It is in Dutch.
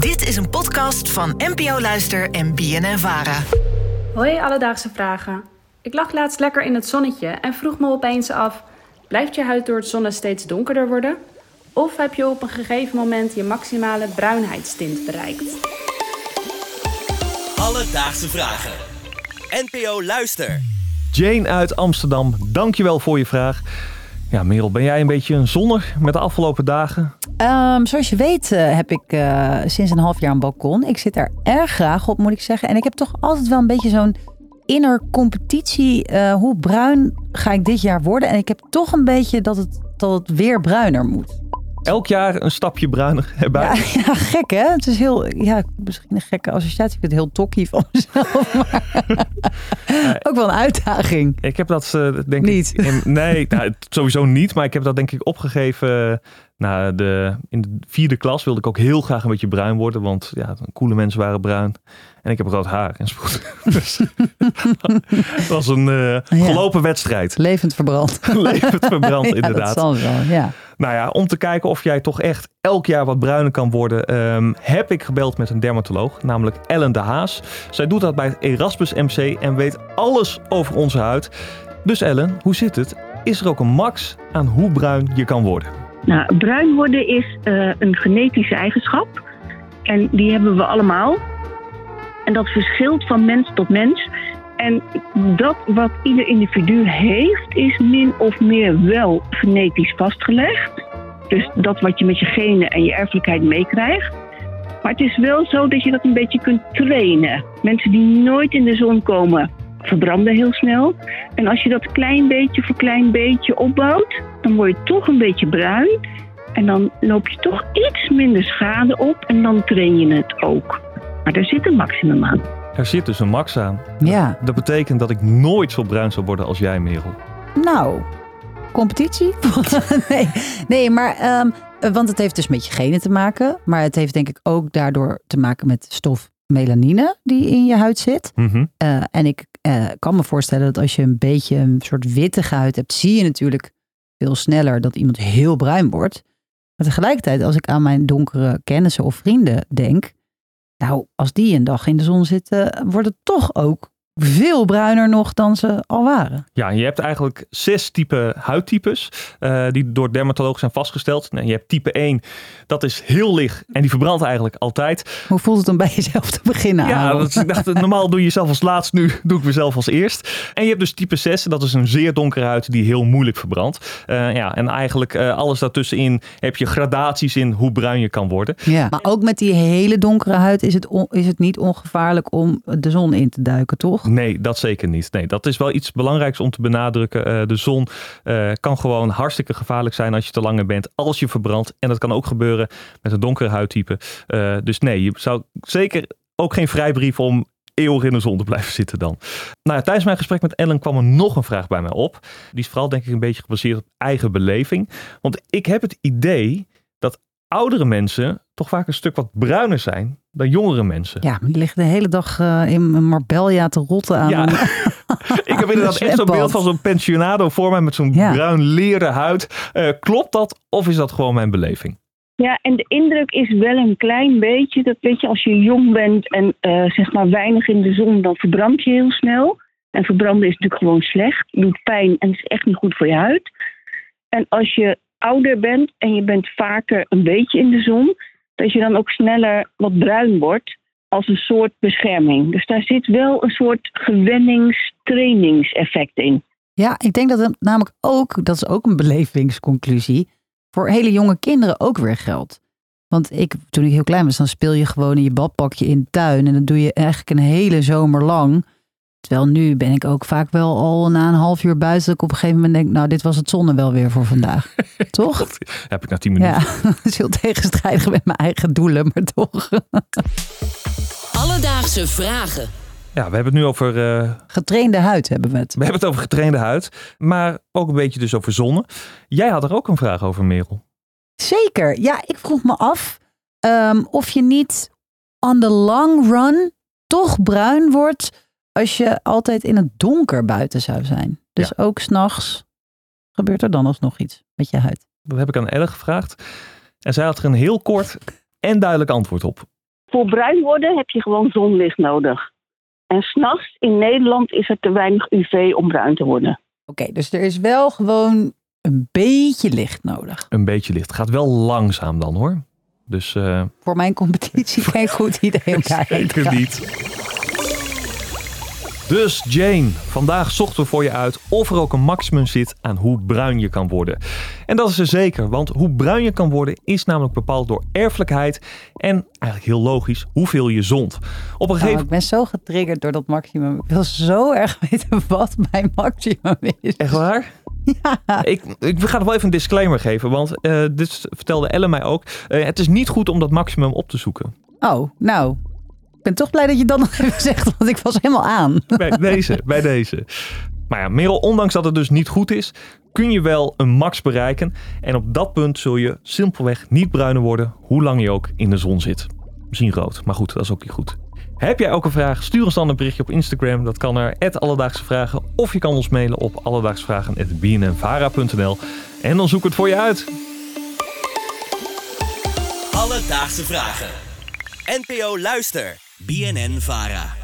Dit is een podcast van NPO Luister en BNN Vara. Hoi alledaagse vragen. Ik lag laatst lekker in het zonnetje en vroeg me opeens af: blijft je huid door het zonne steeds donkerder worden? Of heb je op een gegeven moment je maximale bruinheidstint bereikt? Alledaagse vragen. NPO Luister. Jane uit Amsterdam, dankjewel voor je vraag. Ja, Merel, ben jij een beetje een zonner met de afgelopen dagen? Ehm, zoals je weet eh, heb ik eh, sinds een half jaar een balkon. Ik zit daar erg graag op, moet ik zeggen. En ik heb toch altijd wel een beetje zo'n inner competitie. Eh, hoe bruin ga ik dit jaar worden? En ik heb toch een beetje dat het, dat het weer bruiner moet. Elk jaar een stapje bruiner erbij. Ja, ja, gek hè? Het is heel, ja, misschien een gekke associatie. Ik vind het heel tokkie van mezelf. Maar ook wel een uitdaging. Ik heb dat eh, denk Niet. ik... in- nee, nou, sowieso niet. Maar ik heb dat denk ik opgegeven. na de, in de vierde klas wilde ik ook heel graag een beetje bruin worden. Want ja, coole mensen waren bruin. En ik heb rood haar en spoed. Dus het was een eh, Ja. gelopen wedstrijd. Levend verbrand. Levend verbrand, Ja, inderdaad. dat zal wel, ja. Nou ja, om te kijken of jij toch echt elk jaar wat bruiner kan worden, ehm, heb ik gebeld met een dermatoloog, namelijk Ellen de Haas. Zij doet dat bij het Erasmus MC en weet alles over onze huid. Dus Ellen, hoe zit het? Is er ook een max aan hoe bruin je kan worden? Nou, bruin worden is eh, een genetische eigenschap. En die hebben we allemaal. En dat verschilt van mens tot mens. En dat wat ieder individu heeft, is min of meer wel genetisch vastgelegd. Dus dat wat je met je genen en je erfelijkheid meekrijgt. Maar het is wel zo dat je dat een beetje kunt trainen. Mensen die nooit in de zon komen, verbranden heel snel. En als je dat klein beetje voor klein beetje opbouwt, dan word je toch een beetje bruin. En dan loop je toch iets minder schade op en dan train je het ook. Maar er zit een maximum aan. Er zit dus een max aan. Ja, Dat betekent dat ik nooit zo bruin zou worden als jij, Merel. nou, competitie? nee, nee, maar, ehm, want het heeft dus met je genen te maken. Maar het heeft denk ik ook daardoor te maken met stof melanine die in je huid zit. Mhm. Eh, en ik eh, kan me voorstellen dat als je een beetje een soort wittige huid hebt, zie je natuurlijk veel sneller dat iemand heel bruin wordt. Maar tegelijkertijd, als ik aan mijn donkere kennissen of vrienden denk, nou, als die een dag in de zon zitten, wordt het toch ook veel bruiner nog dan ze al waren. Ja, je hebt eigenlijk zes type huidtypes eh, die door dermatologen zijn vastgesteld. Nou, je hebt type 1, dat is heel licht en die verbrandt eigenlijk altijd. Hoe voelt het om bij jezelf te beginnen? Ja, dat ik dacht, normaal doe je jezelf als laatst, nu doe ik mezelf als eerst. En je hebt dus type 6, dat is een zeer donkere huid die heel moeilijk verbrandt. Eh, ja, en eigenlijk eh, alles daartussenin heb je gradaties in hoe bruin je kan worden. Ja. Maar ook met die hele donkere huid is het, on- is het niet ongevaarlijk om de zon in te duiken, toch? Nee, dat zeker niet. Nee, dat is wel iets belangrijks om te benadrukken. Eh, de zon eh, kan gewoon hartstikke gevaarlijk zijn als je te langer bent, als je verbrandt. En dat kan ook gebeuren met een donkere huidtype. Eh, dus nee, je zou zeker ook geen vrijbrief om eeuwig in de zon te blijven zitten dan. Nou tijdens mijn gesprek met Ellen kwam er nog een vraag bij mij op. Die is vooral denk ik een beetje gebaseerd op eigen beleving. Want ik heb het idee dat oudere mensen toch vaak een stuk wat bruiner zijn dan jongere mensen. Ja, maar die liggen de hele dag eh, in Marbella te rotten aan Ja. een Ik heb inderdaad echt zo'n beeld van zo'n pensionado voor mij met zo'n Ja. bruin leren huid. Eh, klopt dat of is dat gewoon mijn beleving? Ja, en de indruk is wel een klein beetje. Dat weet je, als je jong bent en eh, zeg maar weinig in de zon, dan verbrand je heel snel. En verbranden is natuurlijk gewoon slecht. Doet pijn en is echt niet goed voor je huid. En als je ouder bent en je bent vaker een beetje in de zon, dat je dan ook sneller wat bruin wordt als een soort bescherming. Dus daar zit wel een soort gewennings-trainingseffect in. Ja, ik denk dat het namelijk ook, dat is ook een belevingsconclusie, voor hele jonge kinderen ook weer geldt. Want ik, toen ik heel klein was, dan speel je gewoon in je badpakje in de tuin. En dat doe je eigenlijk een hele zomer lang. Terwijl nu ben ik ook vaak wel al na een half uur buiten. Dat ik op een gegeven moment denk, nou, dit was het zonne wel weer voor vandaag. Toch? Heb ik na 10 minuten. Ja, dat is heel tegenstrijdig met mijn eigen doelen, maar toch. Alledaagse vragen. Ja, we hebben het nu over, eh, Getrainde huid hebben we het. we hebben het over getrainde huid, maar ook een beetje dus over zonne. Jij had er ook een vraag over, Merel. Zeker. Ja, ik vroeg me af ehm, of je niet on the long run toch bruin wordt als je altijd in het donker buiten zou zijn. Dus ook s'nachts gebeurt er dan alsnog iets met je huid. Dat heb ik aan Elle gevraagd. En zij had er een heel kort en duidelijk antwoord op. Voor bruin worden heb je gewoon zonlicht nodig. En s'nachts in Nederland is er te weinig UV om bruin te worden. Oké, dus er is wel gewoon een beetje licht nodig. Een beetje licht. Gaat wel langzaam dan hoor. Dus uh, Voor mijn competitie geen goed idee om daarheen te gaan. niet. Dus Jane, vandaag zochten we voor je uit of er ook een maximum zit aan hoe bruin je kan worden. En dat is er zeker, want hoe bruin je kan worden is namelijk bepaald door erfelijkheid en eigenlijk heel logisch hoeveel je zond. Op een gegeven... Oh, ik ben zo getriggerd door dat maximum. Ik wil zo erg weten wat mijn maximum is. Echt waar? Ja. Ik, ik ga nog wel even een disclaimer geven, want uh, dit vertelde Ellen mij ook. Uh, het is niet goed om dat maximum op te zoeken. Oh, nou, ik ben toch blij dat je dat nog even zegt, want ik was helemaal aan. Bij deze, bij deze. Maar ja, Merel, ondanks dat het dus niet goed is, kun je wel een max bereiken. En op dat punt zul je simpelweg niet bruiner worden, hoe lang je ook in de zon zit. Misschien rood, maar goed, dat is ook niet goed. Heb jij ook een vraag? Stuur ons dan een berichtje op Instagram. Dat kan naar Alledaagse Vragen. Of je kan ons mailen op alledaagsvragen.bnnvara.nl En dan zoek het voor je uit. Alledaagse Vragen. NPO Luister. BNN Vara.